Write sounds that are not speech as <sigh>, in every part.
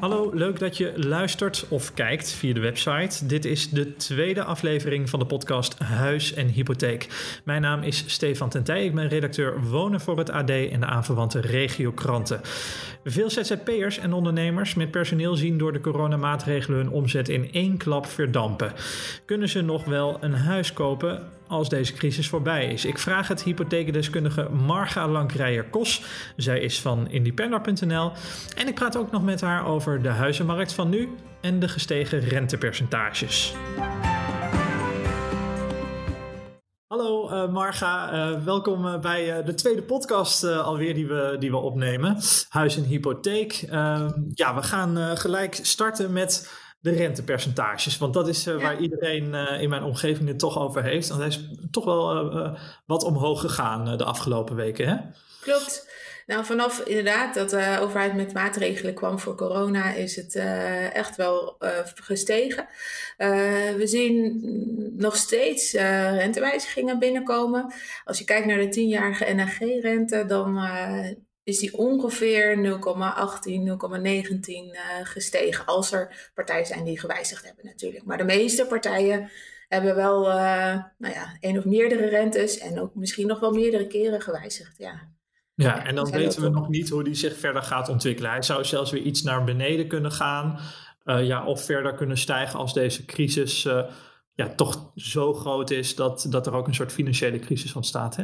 Hallo, leuk dat je luistert of kijkt via de website. Dit is de tweede aflevering van de podcast Huis en Hypotheek. Mijn naam is Stefan Tentij, ik ben redacteur Wonen voor het AD en de aanverwante regiokranten. Veel ZZP'ers en ondernemers met personeel zien door de coronamaatregelen hun omzet in één klap verdampen. Kunnen ze nog wel een huis kopen als deze crisis voorbij is? Ik vraag het hypotheekdeskundige Marga Lankrijer-Kos. Zij is van independer.nl. En ik praat ook nog met haar over de huizenmarkt van nu en de gestegen rentepercentages. Hallo uh, Marga, uh, welkom uh, bij de tweede podcast alweer die we, die we opnemen. Huis en hypotheek. ja, we gaan gelijk starten met de rentepercentages. Want dat is waar iedereen in mijn omgeving het toch over heeft. Want hij is toch wel wat omhoog gegaan de afgelopen weken. Hè? Klopt. Nou, vanaf inderdaad dat de overheid met maatregelen kwam voor corona, is het uh, echt wel uh, gestegen. Uh, we zien nog steeds rentewijzigingen binnenkomen. Als je kijkt naar de 10-jarige NHG-rente, dan is die ongeveer 0,18, 0,19 gestegen. Als er partijen zijn die gewijzigd hebben natuurlijk. Maar de meeste partijen hebben wel nou ja, één of meerdere rentes en ook misschien nog wel meerdere keren gewijzigd. Ja. Ja, en dan weten we nog niet hoe die zich verder gaat ontwikkelen. Hij zou zelfs weer iets naar beneden kunnen gaan. Uh, ja, of verder kunnen stijgen als deze crisis uh, ja, toch zo groot is dat, dat er ook een soort financiële crisis ontstaat. Hè?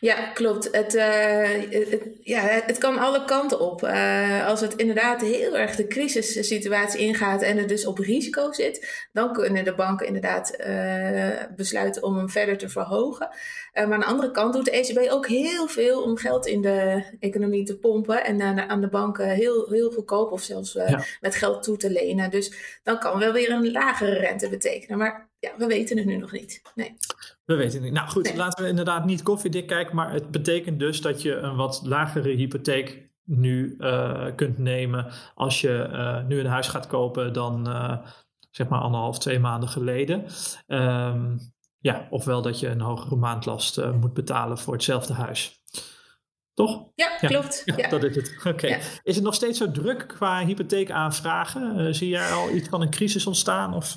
Ja, klopt. Het, uh, het, ja, het kan alle kanten op. Uh, als het inderdaad heel erg de crisissituatie ingaat en het dus op risico zit, dan kunnen de banken inderdaad uh, besluiten om hem verder te verhogen. maar aan de andere kant doet de ECB ook heel veel om geld in de economie te pompen en aan de banken heel, heel goedkoop of zelfs ja. met geld toe te lenen. Dus dan kan wel weer een lagere rente betekenen. Maar ja, we weten het nu nog niet. Nee. We weten het niet. Nou goed, laten we inderdaad niet koffiedik kijken, maar het betekent dus dat je een wat lagere hypotheek nu uh, kunt nemen als je uh, nu een huis gaat kopen dan uh, zeg maar anderhalf, twee maanden geleden. Um, ja, ofwel dat je een hogere maandlast moet betalen voor hetzelfde huis. Toch? Ja, klopt. Ja, ja. Dat is het. Oké. Is het nog steeds zo druk qua hypotheekaanvragen? zie jij al iets van een crisis ontstaan? Of,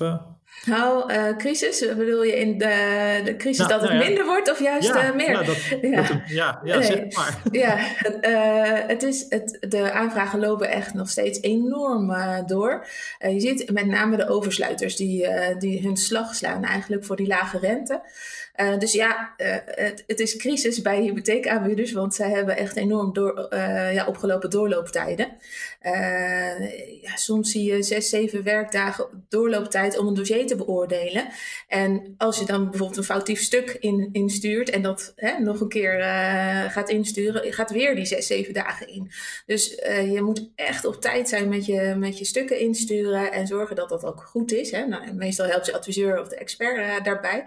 nou, uh, crisis, bedoel je in de, de crisis nou, dat het nou ja. minder wordt of juist ja, uh, meer? Nou, dat, <laughs> ja, dat, ja, ja nee. zeg maar. <laughs> Ja, uh, het is, het, de aanvragen lopen echt nog steeds enorm door. je ziet met name de oversluiters die, die hun slag slaan eigenlijk voor die lage rente. Uh, dus ja, uh, het, het, is crisis bij hypotheekaanbieders, want zij hebben echt enorm door, uh, ja, opgelopen doorlooptijden. ja, soms zie je zes, zeven werkdagen doorlooptijd om een dossier te beoordelen. En als je dan bijvoorbeeld een foutief stuk in, instuurt en dat hè, nog een keer gaat insturen, gaat weer die zes, zeven dagen in. Dus je moet echt op tijd zijn met je, met je stukken insturen en zorgen dat dat ook goed is. Hè. Nou, meestal helpt je adviseur of de expert daarbij.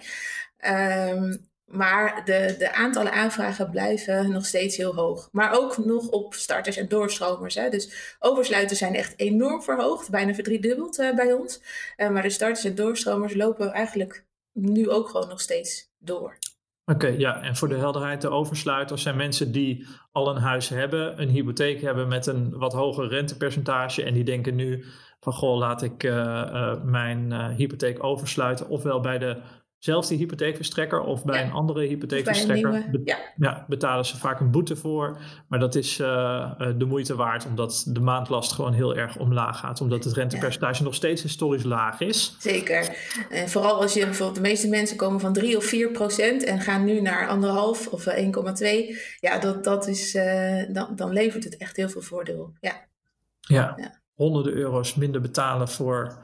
Um, maar de, de aantallen aanvragen blijven nog steeds heel hoog. Maar ook nog op starters en doorstromers. Hè. Dus oversluiters zijn echt enorm verhoogd, bijna verdriedubbeld uh, bij ons. Uh, maar de starters en doorstromers lopen eigenlijk nu ook gewoon nog steeds door. Oké, ja, en voor de helderheid, de oversluiters zijn mensen die al een huis hebben, een hypotheek hebben met een wat hoger rentepercentage. En die denken nu van goh, laat ik uh, mijn hypotheek oversluiten. Ofwel bij de zelfde hypotheekverstrekker of bij ja. een andere hypotheekverstrekker een nieuwe, ja. ja. betalen ze vaak een boete voor. Maar dat is uh, de moeite waard, omdat de maandlast gewoon heel erg omlaag gaat. Omdat het rentepercentage nog steeds historisch laag is. Zeker. En vooral als je bijvoorbeeld, de meeste mensen komen van 3 of 4 procent en gaan nu naar anderhalf of 1,2. Ja, dat, dat is, uh, dan, dan levert het echt heel veel voordeel. Ja. Ja. honderden euro's minder betalen voor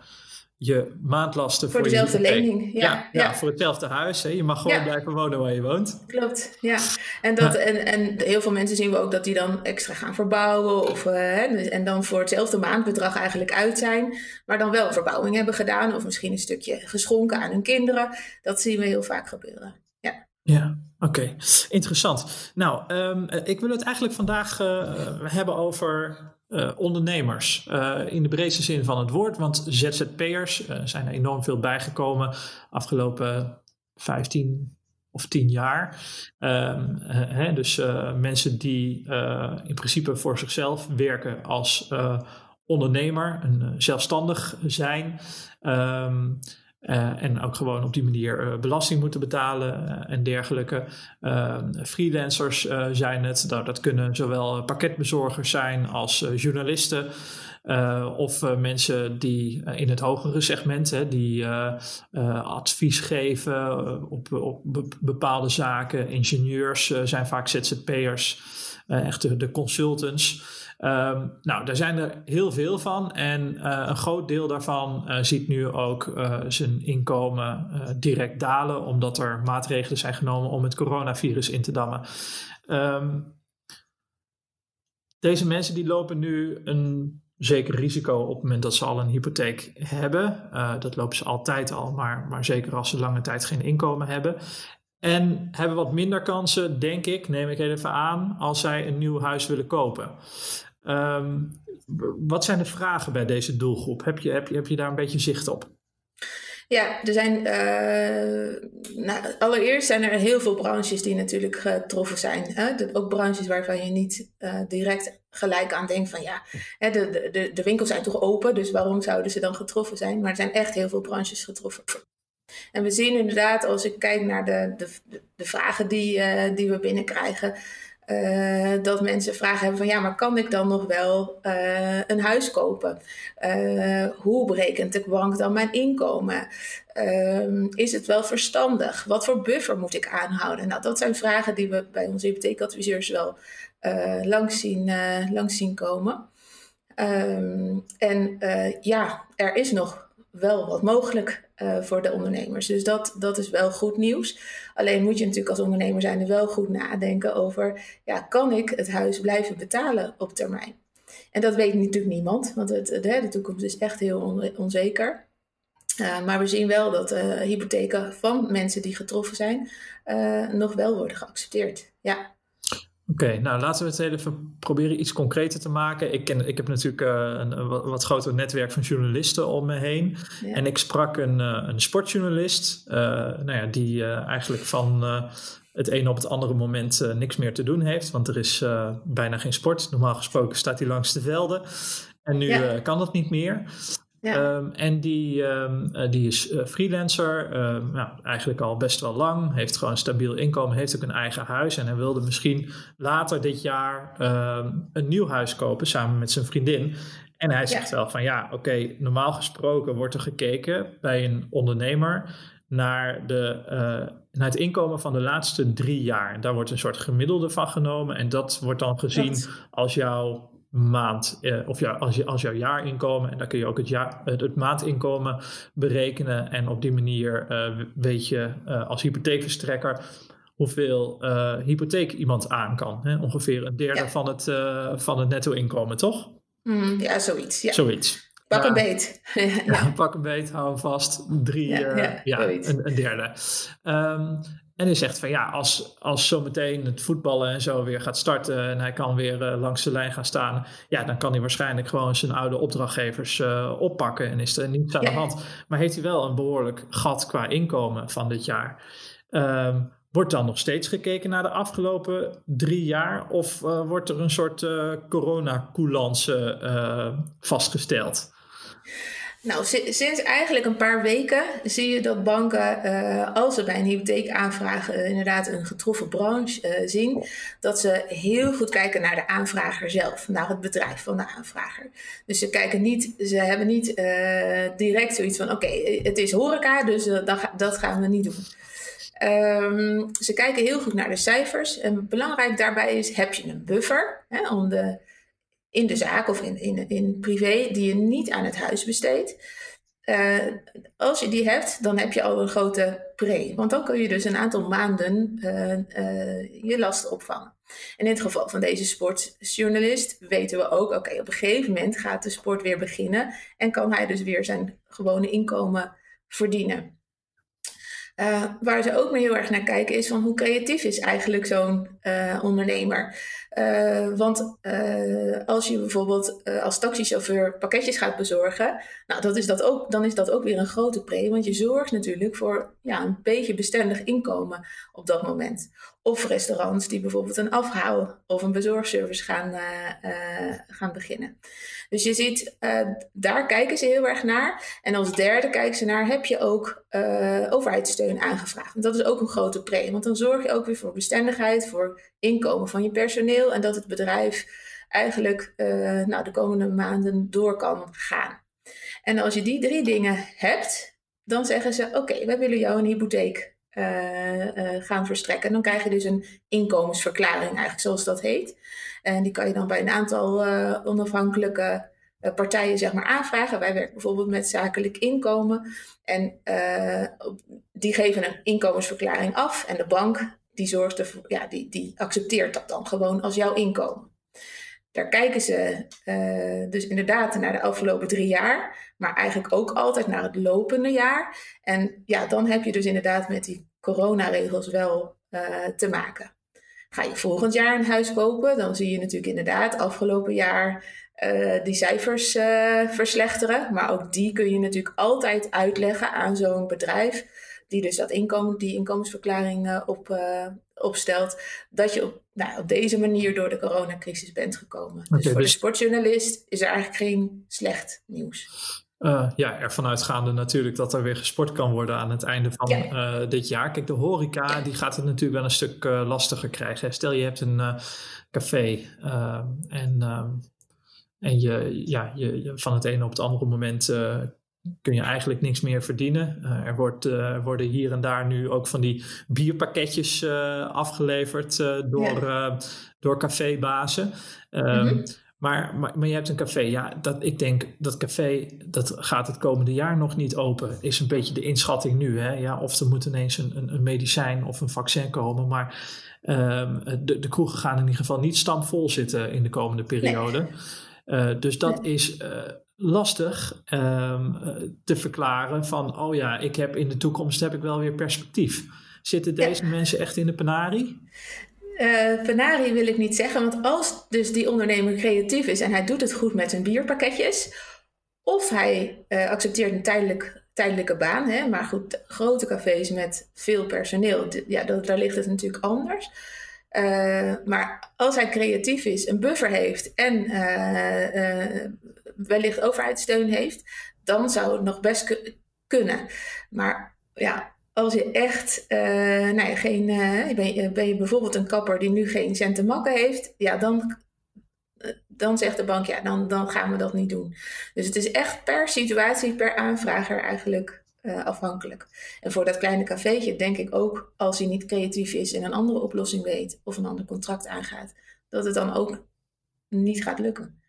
je maandlasten voor, voor dezelfde lening. Ja, ja, ja, voor hetzelfde huis. Hè. Je mag gewoon blijven wonen waar je woont. Klopt, ja. En, dat, En, en heel veel mensen zien we ook dat die dan extra gaan verbouwen. Of, uh, en dan voor hetzelfde maandbedrag eigenlijk uit zijn. Maar dan wel verbouwing hebben gedaan. Of misschien een stukje geschonken aan hun kinderen. Dat zien we heel vaak gebeuren. Ja. Ja, oké. Okay. Interessant. Nou, um, ik wil het eigenlijk vandaag uh, hebben over uh, ondernemers. Uh, in de breedste zin van het woord. Want ZZP'ers uh, zijn er enorm veel bijgekomen afgelopen 15 of 10 jaar. Um, hè, dus mensen die in principe voor zichzelf werken als ondernemer, een zelfstandig zijn. Ehm, en ook gewoon op die manier belasting moeten betalen en dergelijke. Freelancers zijn het. Nou, dat kunnen zowel pakketbezorgers zijn als journalisten. Of mensen die in het hogere segment, hè, die advies geven op, op bepaalde zaken. Ingenieurs zijn vaak ZZP'ers, echt de, de consultants. Um, nou, daar zijn er heel veel van. En een groot deel daarvan ziet nu ook zijn inkomen direct dalen, omdat er maatregelen zijn genomen om het coronavirus in te dammen. Um, deze mensen die lopen nu een zeker risico op het moment dat ze al een hypotheek hebben. Uh, dat lopen ze altijd al, maar, maar zeker als ze lange tijd geen inkomen hebben. En hebben wat minder kansen, denk ik, neem ik even aan, als zij een nieuw huis willen kopen. Um, wat zijn de vragen bij deze doelgroep? Heb je, heb, je, daar een beetje zicht op? Ja, er zijn uh, nou, allereerst zijn er heel veel branches die natuurlijk getroffen zijn. Hè? Ook branches waarvan je niet uh, direct gelijk aan denkt van ja, hè, de, de, de winkels zijn toch open, dus waarom zouden ze dan getroffen zijn? Maar er zijn echt heel veel branches getroffen. En we zien inderdaad, als ik kijk naar de, de, de vragen die, uh, die we binnenkrijgen, uh, dat mensen vragen hebben van ja, maar kan ik dan nog wel uh, een huis kopen? Hoe berekent de bank dan mijn inkomen? Ehm, is het wel verstandig? Wat voor buffer moet ik aanhouden? Nou, dat zijn vragen die we bij onze hypotheekadviseurs wel langs, zien, zien komen. Um, en ja, er is nog wel wat mogelijk uh, voor de ondernemers. Dus dat, dat is wel goed nieuws. Alleen moet je natuurlijk als ondernemer zijn er wel goed nadenken over, ja, kan ik het huis blijven betalen op termijn? En dat weet natuurlijk niemand, want het, de, de toekomst is echt heel onzeker. Uh, maar we zien wel dat uh, hypotheken van mensen die getroffen zijn nog wel worden geaccepteerd. Ja. Oké, nou laten we het even proberen iets concreter te maken. Ik, ken, ik heb natuurlijk uh, een, wat, groter netwerk van journalisten om me heen. En ik sprak een, uh, een sportjournalist, uh, nou ja, die eigenlijk van het een op het andere moment niks meer te doen heeft. Want er is bijna geen sport. Normaal gesproken staat hij langs de velden. En nu ja. kan dat niet meer. Ja. Um, en die, um, die is uh, freelancer, nou, eigenlijk al best wel lang, heeft gewoon een stabiel inkomen, heeft ook een eigen huis en hij wilde misschien later dit jaar een nieuw huis kopen samen met zijn vriendin. En hij zegt wel van ja, oké, okay, normaal gesproken wordt er gekeken bij een ondernemer naar, de, uh, naar het inkomen van de laatste drie jaar. Daar wordt een soort gemiddelde van genomen en dat wordt dan gezien als jouw maand, eh, of ja, als, je, als jouw jaarinkomen, en dan kun je ook het, jaar, het, het maandinkomen berekenen. En op die manier uh, weet je uh, als hypotheekverstrekker hoeveel uh, hypotheek iemand aan kan. Hè? Ongeveer een derde ja. van, het, van het netto-inkomen, toch? Mm, ja, zoiets. Ja. Zoiets. Pak een beet. <laughs> ja. pak een beet, hou hem vast. Drie, ja, ja een, een, derde. Um, en hij zegt van ja, als, als zometeen het voetballen en zo weer gaat starten en hij kan weer uh, langs de lijn gaan staan, ja, dan kan hij waarschijnlijk gewoon zijn oude opdrachtgevers uh, oppakken en is er niets aan de hand. Maar heeft hij wel een behoorlijk gat qua inkomen van dit jaar. Um, wordt dan nog steeds gekeken naar de afgelopen drie jaar of uh, wordt er een soort corona-coulance vastgesteld? Nou, sinds eigenlijk een paar weken zie je dat banken, uh, als ze bij een hypotheek aanvragen, uh, inderdaad een getroffen branche uh, zien, dat ze heel goed kijken naar de aanvrager zelf, naar het bedrijf van de aanvrager. Dus ze kijken niet, ze hebben niet direct zoiets van: oké, okay, het is horeca, dus dat, dat, gaan we niet doen. Um, ze kijken heel goed naar de cijfers. En belangrijk daarbij is: heb je een buffer hè, om de in de zaak of in, in, in privé die je niet aan het huis besteedt. Uh, als je die hebt, dan heb je al een grote pre. Want dan kun je dus een aantal maanden uh, uh, je lasten opvangen. En in het geval van deze sportjournalist weten we ook, oké, op een gegeven moment gaat de sport weer beginnen en kan hij dus weer zijn gewone inkomen verdienen. waar ze ook mee heel erg naar kijken is van hoe creatief is eigenlijk zo'n ondernemer. Uh, want uh, als je bijvoorbeeld uh, als taxichauffeur pakketjes gaat bezorgen, nou, dat is dat ook, dan is dat ook weer een grote pre. Want je zorgt natuurlijk voor ja, een beetje bestendig inkomen op dat moment. Of restaurants die bijvoorbeeld een afhaal of een bezorgservice gaan, gaan beginnen. Dus je ziet, daar kijken ze heel erg naar. En als derde kijken ze naar, heb je ook overheidssteun aangevraagd? Want dat is ook een grote pre. Want dan zorg je ook weer voor bestendigheid, voor inkomen van je personeel en dat het bedrijf eigenlijk nou, de komende maanden door kan gaan. En als je die drie dingen hebt, dan zeggen ze: Oké, wij willen jou een hypotheek uh, uh, gaan verstrekken. dan krijg je dus een inkomensverklaring, eigenlijk zoals dat heet. En die kan je dan bij een aantal onafhankelijke partijen zeg maar, aanvragen. Wij werken bijvoorbeeld met zakelijk inkomen. En die geven een inkomensverklaring af. En de bank die, zorgt ervoor, ja, die, die accepteert dat dan gewoon als jouw inkomen. Kijken ze uh, dus inderdaad naar de afgelopen drie jaar, maar eigenlijk ook altijd naar het lopende jaar. En ja, dan heb je dus inderdaad met die coronaregels wel uh, te maken. Ga je volgend jaar een huis kopen, dan zie je natuurlijk inderdaad afgelopen jaar uh, die cijfers verslechteren. Maar ook die kun je natuurlijk altijd uitleggen aan zo'n bedrijf die dus dat inkomen, die inkomensverklaring uh, op, uh, opstelt, dat je op, nou, op deze manier door de coronacrisis bent gekomen. dus voor de dus- sportjournalist is er eigenlijk geen slecht nieuws. Uh, ja, ervan uitgaande natuurlijk dat er weer gesport kan worden aan het einde van ja. dit jaar. Kijk, de horeca die gaat het natuurlijk wel een stuk lastiger krijgen. Stel je hebt een café en, en je, ja, je, je, van het ene op het andere moment kun je eigenlijk niks meer verdienen. Uh, er wordt, uh, worden hier en daar nu ook van die bierpakketjes uh, afgeleverd door, ja. door cafébazen. Um, mm-hmm. maar, maar, maar je hebt een café. Ja, dat, ik denk dat café, dat gaat het komende jaar nog niet open. Is een beetje de inschatting nu. Hè? Ja, of er moet ineens een, een, een medicijn of een vaccin komen. Maar um, de, de kroegen gaan in ieder geval niet stampvol zitten in de komende periode. Nee. dus dat nee. is lastig um, te verklaren van, oh ja, ik heb in de toekomst heb ik wel weer perspectief. Zitten deze ja. mensen echt in de penarie? Uh, penarie wil ik niet zeggen, want als dus die ondernemer creatief is en hij doet het goed met zijn bierpakketjes, of hij uh, accepteert een tijdelijk, tijdelijke baan, hè, maar goed, grote cafés met veel personeel, ja, dat, daar ligt het natuurlijk anders. Uh, maar als hij creatief is, een buffer heeft en wellicht overheidssteun heeft, dan zou het nog best kunnen. Maar ja, als je echt, nou geen, ben, je, ben je bijvoorbeeld een kapper die nu geen cent te makken heeft, ja, dan, dan zegt de bank, ja, dan, dan gaan we dat niet doen. Dus het is echt per situatie, per aanvrager eigenlijk uh, afhankelijk. En voor dat kleine cafeetje denk ik ook, als hij niet creatief is en een andere oplossing weet of een ander contract aangaat, dat het dan ook niet gaat lukken.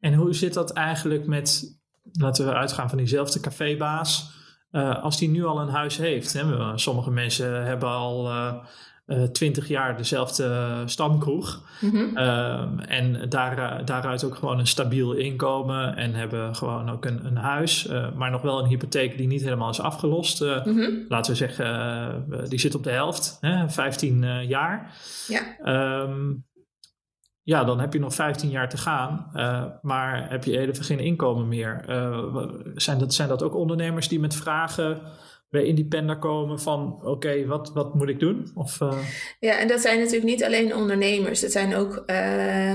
En hoe zit dat eigenlijk met, laten we uitgaan van diezelfde cafébaas, uh, als die nu al een huis heeft? Hè? Sommige mensen hebben al uh, twintig jaar dezelfde stamkroeg. Mm-hmm. Uh, en daar, daaruit ook gewoon een stabiel inkomen en hebben gewoon ook een, een huis, maar nog wel een hypotheek die niet helemaal is afgelost. Mm-hmm. Laten we zeggen, die zit op de helft, hè, 15 jaar. Ja. Um, ja, dan heb je nog 15 jaar te gaan, uh, maar heb je even geen inkomen meer. Uh, zijn, dat, zijn dat ook ondernemers die met vragen bij Independer komen van oké, wat, wat moet ik doen? Of, uh... Ja, en dat zijn natuurlijk niet alleen ondernemers. Dat zijn ook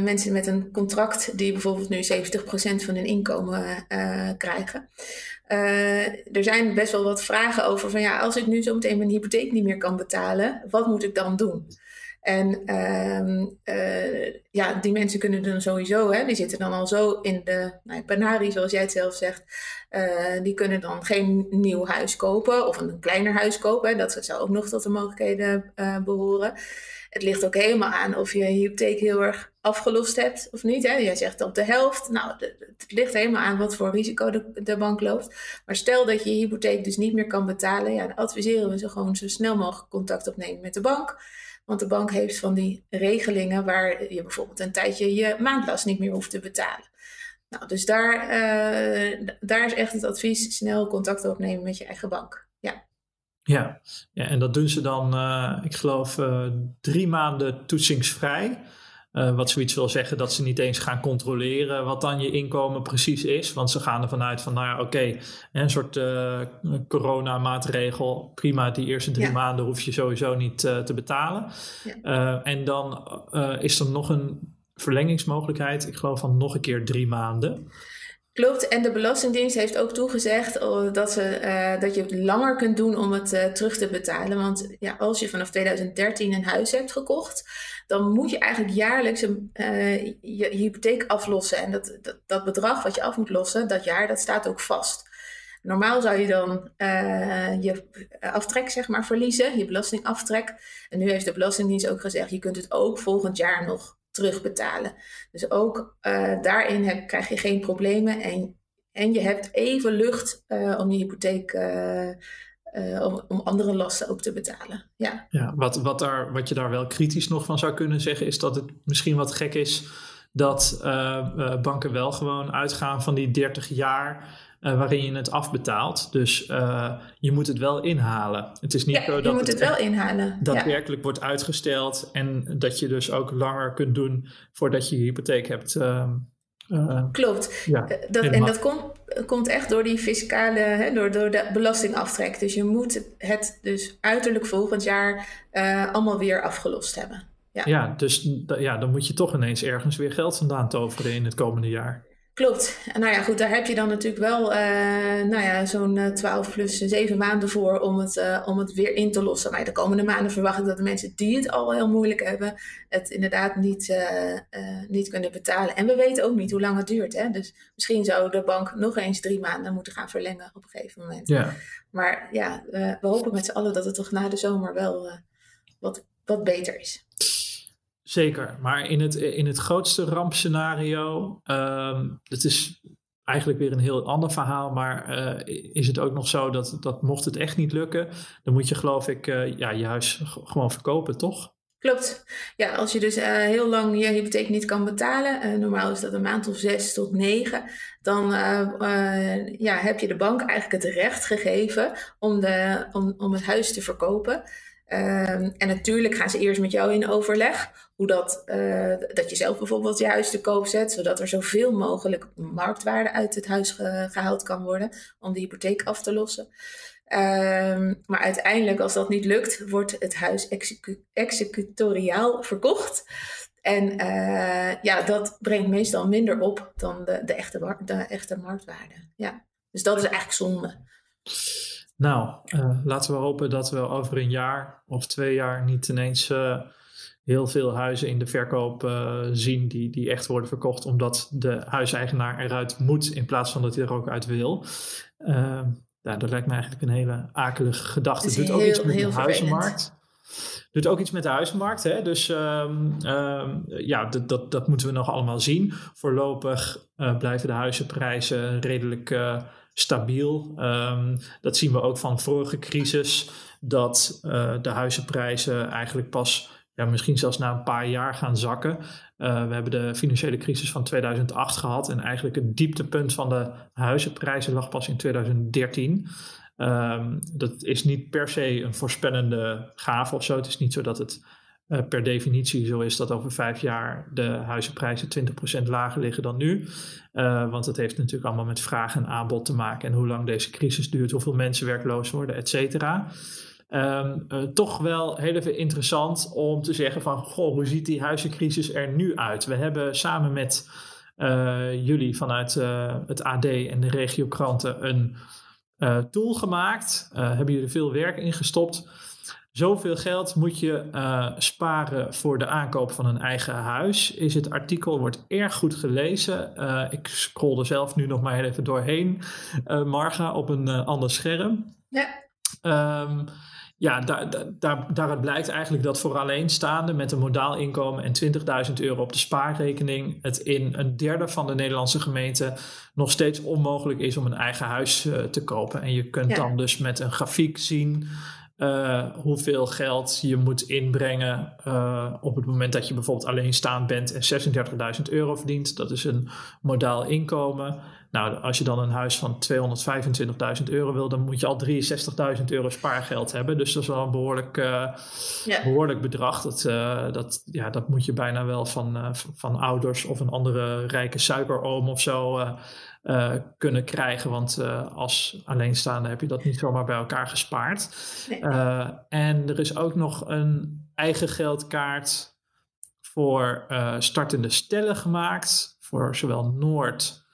mensen met een contract die bijvoorbeeld nu 70% van hun inkomen krijgen. er zijn best wel wat vragen over van ja, als ik nu zo meteen mijn hypotheek niet meer kan betalen, wat moet ik dan doen? En um, uh, ja, die mensen kunnen dan sowieso, hè, die zitten dan al zo in de nou, zoals jij het zelf zegt. Uh, die kunnen dan geen nieuw huis kopen of een kleiner huis kopen. Dat zou ook nog tot de mogelijkheden uh, behoren. Het ligt ook helemaal aan of je je hypotheek heel erg afgelost hebt of niet. Hè. Jij zegt op de helft. Nou, het ligt helemaal aan wat voor risico de, de, bank loopt. Maar stel dat je je hypotheek dus niet meer kan betalen, ja, dan adviseren we ze gewoon zo snel mogelijk contact opnemen met de bank. Want de bank heeft van die regelingen waar je bijvoorbeeld een tijdje je maandlast niet meer hoeft te betalen. Nou, dus daar, uh, daar is echt het advies: snel contact opnemen met je eigen bank. Ja. Ja, ja en dat doen ze dan, uh, ik geloof, uh, drie maanden toetsingsvrij. Uh, wat zoiets wil zeggen dat ze niet eens gaan controleren wat dan je inkomen precies is. Want ze gaan ervan uit van, nou ja, oké, een soort uh, coronamaatregel. Prima, die eerste drie maanden hoef je sowieso niet uh, te betalen. Ja. en dan is er nog een verlengingsmogelijkheid, ik geloof van nog een keer drie maanden. Klopt, en de Belastingdienst heeft ook toegezegd oh, dat, ze, uh, dat je het langer kunt doen om het uh, terug te betalen. Want ja, als je vanaf 2013 een huis hebt gekocht, dan moet je eigenlijk jaarlijks een, je, je, hypotheek aflossen. En dat, dat, dat, bedrag wat je af moet lossen, dat jaar, dat staat ook vast. Normaal zou je dan je aftrek zeg maar, verliezen, je belastingaftrek. En nu heeft de Belastingdienst ook gezegd, je kunt het ook volgend jaar nog terugbetalen. Dus ook uh, daarin heb, krijg je geen problemen en, en je hebt even lucht uh, om je hypotheek, uh, om, om, andere lasten ook te betalen. Ja, ja wat, wat, daar, wat je daar wel kritisch nog van zou kunnen zeggen is dat het misschien wat gek is dat banken wel gewoon uitgaan van die 30 jaar uh, waarin je het afbetaalt. Dus uh, je moet het wel inhalen. Het is niet ja, zo dat je moet het, het wel inhalen. daadwerkelijk ja. wordt uitgesteld en dat je dus ook langer kunt doen voordat je je hypotheek hebt. Uh, Klopt. Ja, dat, en dat komt, komt echt door die fiscale, hè, door, door de belastingaftrek. Dus je moet het dus uiterlijk volgend jaar allemaal weer afgelost hebben. Ja, ja dus ja, dan moet je toch ineens ergens weer geld vandaan toveren in het komende jaar. Klopt. En nou ja, goed, daar heb je dan natuurlijk wel uh, nou ja, zo'n uh, 12 plus 7 maanden voor om het, uh, om het weer in te lossen. Maar de komende maanden verwacht ik dat de mensen die het al heel moeilijk hebben, het inderdaad niet, uh, niet kunnen betalen. En we weten ook niet hoe lang het duurt. Hè? Dus misschien zou de bank nog eens drie maanden moeten gaan verlengen op een gegeven moment. Ja. Maar ja, we hopen met z'n allen dat het toch na de zomer wel wat, wat beter is. Zeker, maar in het, in het grootste rampscenario, um, het is eigenlijk weer een heel ander verhaal, maar uh, is het ook nog zo dat, dat mocht het echt niet lukken, dan moet je geloof ik uh, ja, je huis gewoon verkopen, toch? Klopt. Ja, als je dus uh, heel lang je hypotheek niet kan betalen, normaal is dat een maand of zes tot negen, dan ja, heb je de bank eigenlijk het recht gegeven om, de, om, om het huis te verkopen. Um, en natuurlijk gaan ze eerst met jou in overleg hoe dat, uh, dat je zelf bijvoorbeeld je huis te koop zet, zodat er zoveel mogelijk marktwaarde uit het huis ge gehaald kan worden om de hypotheek af te lossen. Um, maar uiteindelijk, als dat niet lukt, wordt het huis execu executoriaal verkocht. En uh, ja, dat brengt meestal minder op dan de, de, echte, de echte marktwaarde. Ja. Dus dat is eigenlijk zonde. Nou, uh, laten we hopen dat we over een jaar of twee jaar niet ineens uh, heel veel huizen in de verkoop uh, zien die, die echt worden verkocht omdat de huiseigenaar eruit moet in plaats van dat hij er ook uit wil. ja, dat lijkt me eigenlijk een hele akelige gedachte. Het doet ook iets met de huizenmarkt. Doet ook iets met de huizenmarkt. Hè? Dus um, um, ja, dat, dat, dat moeten we nog allemaal zien. Voorlopig blijven de huizenprijzen redelijk stabiel. Um, dat zien we ook van vorige crisis, dat uh, de huizenprijzen eigenlijk pas, ja, misschien zelfs na een paar jaar gaan zakken. Uh, we hebben de financiële crisis van 2008 gehad en eigenlijk het dieptepunt van de huizenprijzen lag pas in 2013. Um, dat is niet per se een voorspellende gave of zo. Het is niet zo dat het uh, per definitie zo is dat over vijf jaar de huizenprijzen 20% lager liggen dan nu. Uh, want het heeft natuurlijk allemaal met vraag en aanbod te maken en hoe lang deze crisis duurt, hoeveel mensen werkloos worden, et cetera. Um, uh, toch wel heel interessant om te zeggen van, goh, hoe ziet die huizencrisis er nu uit? We hebben samen met jullie vanuit het AD en de regiokranten een tool gemaakt. hebben jullie veel werk in gestopt Zoveel geld moet je uh, sparen voor de aankoop van een eigen huis. Is het artikel wordt erg goed gelezen. Uh, ik scroll er zelf nu nog maar even doorheen, uh, Marga, op een ander scherm. Ja. Um, ja, daar, daar, daaruit blijkt eigenlijk dat voor alleenstaanden met een modaal inkomen en 20.000 euro op de spaarrekening het in een derde van de Nederlandse gemeenten nog steeds onmogelijk is om een eigen huis te kopen. En je kunt dan dus met een grafiek zien uh, hoeveel geld je moet inbrengen uh, op het moment dat je bijvoorbeeld alleenstaand bent en 36.000 euro verdient. Dat is een modaal inkomen. Nou, als je dan een huis van 225.000 euro wil, dan moet je al 63.000 euro spaargeld hebben. Dus dat is wel een behoorlijk, uh, ja. behoorlijk bedrag. Dat, uh, dat, ja, dat moet je bijna wel van, uh, van ouders of een andere rijke suikeroom of zo kunnen krijgen. Want als alleenstaande heb je dat niet zomaar bij elkaar gespaard. Nee. en er is ook nog een eigen geldkaart voor startende stellen gemaakt. Voor zowel Noord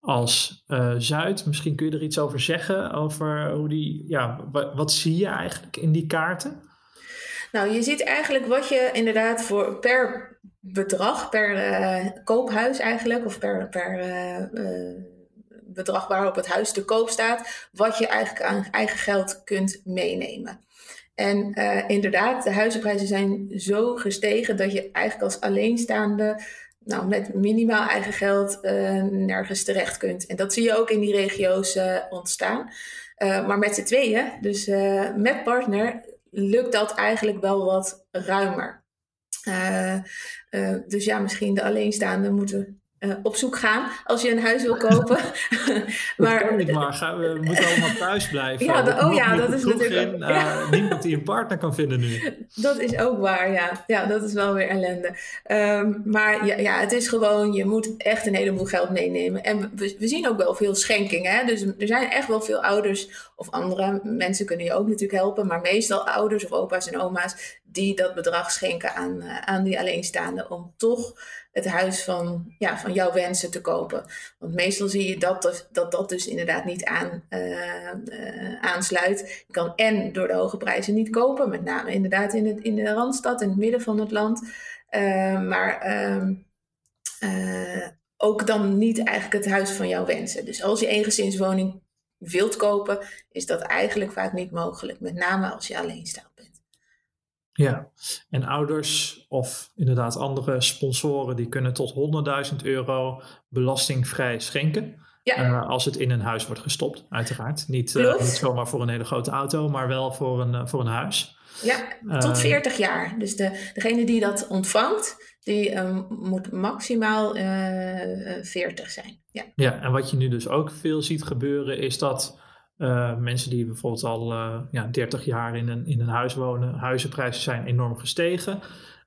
als Zuid. Misschien kun je er iets over zeggen, over hoe die, ja, wat, zie je eigenlijk in die kaarten? Nou, je ziet eigenlijk wat je inderdaad voor per bedrag, per uh, koophuis eigenlijk, of per, per uh, bedrag waarop het huis te koop staat, wat je eigenlijk aan eigen geld kunt meenemen. En inderdaad, de huizenprijzen zijn zo gestegen dat je eigenlijk als alleenstaande nou, met minimaal eigen geld uh, nergens terecht kunt. En dat zie je ook in die regio's uh, ontstaan. Maar met z'n tweeën, dus met partner, lukt dat eigenlijk wel wat ruimer. dus ja, misschien de alleenstaande moeten uh, op zoek gaan als je een huis wil kopen. <laughs> maar, kan niet maar, gaan we, moeten allemaal thuis blijven. Ja, oh ja, dat is natuurlijk... In, uh, <laughs> Niemand die een partner kan vinden nu. Dat is ook waar, ja. Ja, dat is wel weer ellende. Um, maar ja, ja, het is gewoon, je moet echt een heleboel geld meenemen. En we, we zien ook wel veel schenkingen. Hè? Dus er zijn echt wel veel ouders of andere mensen kunnen je ook natuurlijk helpen. Maar meestal ouders of opa's en oma's die dat bedrag schenken aan, uh, aan die alleenstaande om toch het huis van, ja, van jouw wensen te kopen. Want meestal zie je dat dat, dat, dus inderdaad niet aan, uh, uh, aansluit. Je kan en door de hoge prijzen niet kopen, met name inderdaad in, het, in de Randstad, in het midden van het land. Maar ehm, ook dan niet eigenlijk het huis van jouw wensen. Dus als je eengezinswoning wilt kopen, is dat eigenlijk vaak niet mogelijk. Met name als je alleen staat. Ja, en ouders of inderdaad andere sponsoren die kunnen tot 100.000 euro belastingvrij schenken. Ja. Uh, als het in een huis wordt gestopt, uiteraard. Niet, uh, niet zomaar voor een hele grote auto, maar wel voor een, uh, voor een huis. Ja, tot 40 jaar. Dus de, degene die dat ontvangt, die um, moet maximaal 40 zijn. Ja. ja, en wat je nu dus ook veel ziet gebeuren, is dat uh, mensen die bijvoorbeeld al uh, ja, 30 jaar in een, in een huis wonen, huizenprijzen zijn enorm gestegen.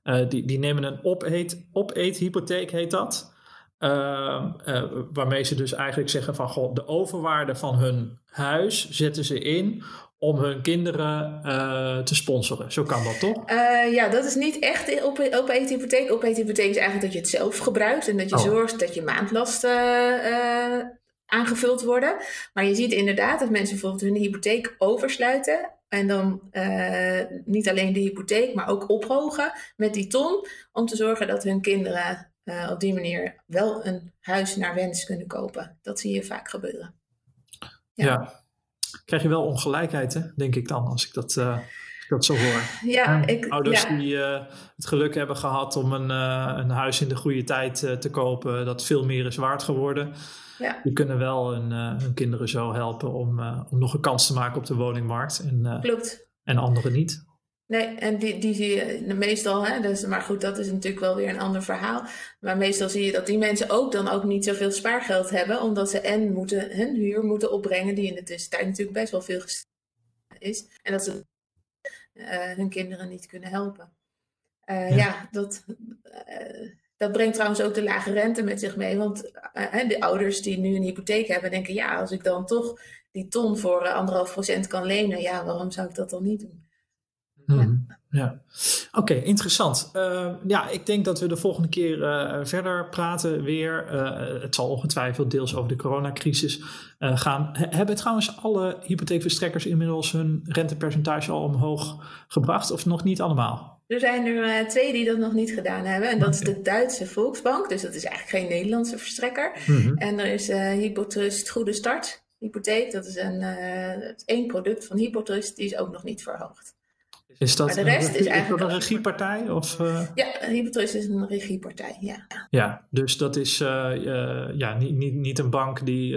Uh, die, die nemen een opeet, opeethypotheek, heet dat. waarmee ze dus eigenlijk zeggen van goh, de overwaarde van hun huis zetten ze in om hun kinderen te sponsoren. Zo kan dat toch? ja, dat is niet echt op, op eethypotheek. Op eethypotheek is eigenlijk dat je het zelf gebruikt en dat je oh. zorgt dat je maandlast aangevuld worden. Maar je ziet inderdaad dat mensen bijvoorbeeld hun hypotheek oversluiten. En dan uh, niet alleen de hypotheek, maar ook ophogen met die ton. Om te zorgen dat hun kinderen uh, op die manier wel een huis naar wens kunnen kopen. Dat zie je vaak gebeuren. Ja. ja. Krijg je wel ongelijkheid, hè? denk ik dan, als ik dat, uh, dat zo hoor. Ja, ik, Ouders die het geluk hebben gehad om een, een huis in de goede tijd te kopen, dat veel meer is waard geworden. Ja. Die kunnen wel hun, uh, hun kinderen zo helpen om, uh, om nog een kans te maken op de woningmarkt. En, uh, Klopt. En anderen niet. Nee, en die, die zie je meestal, hè, dus, maar goed, dat is natuurlijk wel weer een ander verhaal. Maar meestal zie je dat die mensen ook dan ook niet zoveel spaargeld hebben, omdat ze en moeten, hun huur moeten opbrengen, die in de tussentijd natuurlijk best wel veel is. En dat ze hun kinderen niet kunnen helpen. Ja. ja. dat dat brengt trouwens ook de lage rente met zich mee. Want uh, de ouders die nu een hypotheek hebben, denken: ja, als ik dan toch die ton voor uh, anderhalf procent kan lenen, ja, waarom zou ik dat dan niet doen? Hmm, ja, oké, interessant. Uh, ja, ik denk dat we de volgende keer verder praten weer. het zal ongetwijfeld deels over de coronacrisis gaan. hebben trouwens alle hypotheekverstrekkers inmiddels hun rentepercentage al omhoog gebracht of nog niet allemaal? Er zijn er twee die dat nog niet gedaan hebben. En dat is de Duitse Volksbank. Dus dat is eigenlijk geen Nederlandse verstrekker. Mm-hmm. En er is Hypotrust Goede Start Hypotheek. Dat is een, één product van Hypotrust. Die is ook nog niet verhoogd. Is dat, maar de rest een, is eigenlijk een regiepartij? Of, Ja, Hypotrust is een regiepartij, ja. Ja, dus dat is ja, niet, niet, niet een bank die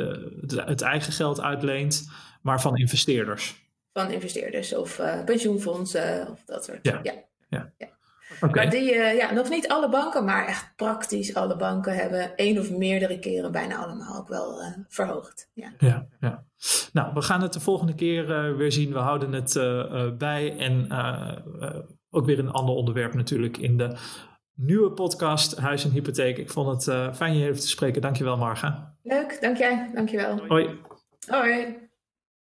het eigen geld uitleent, maar van investeerders. Van investeerders of pensioenfondsen of dat soort. Ja. ja. Ja. Maar die, ja, nog niet alle banken, maar echt praktisch alle banken hebben één of meerdere keren, bijna allemaal ook wel verhoogd. Ja. Ja, ja. Nou, we gaan het de volgende keer weer zien. We houden het bij en ook weer een ander onderwerp natuurlijk in de nieuwe podcast Huis en Hypotheek. Ik vond het fijn je even te spreken. Dankjewel, Marga. Leuk, dank jij. Dankjewel. Hoi. Hoi.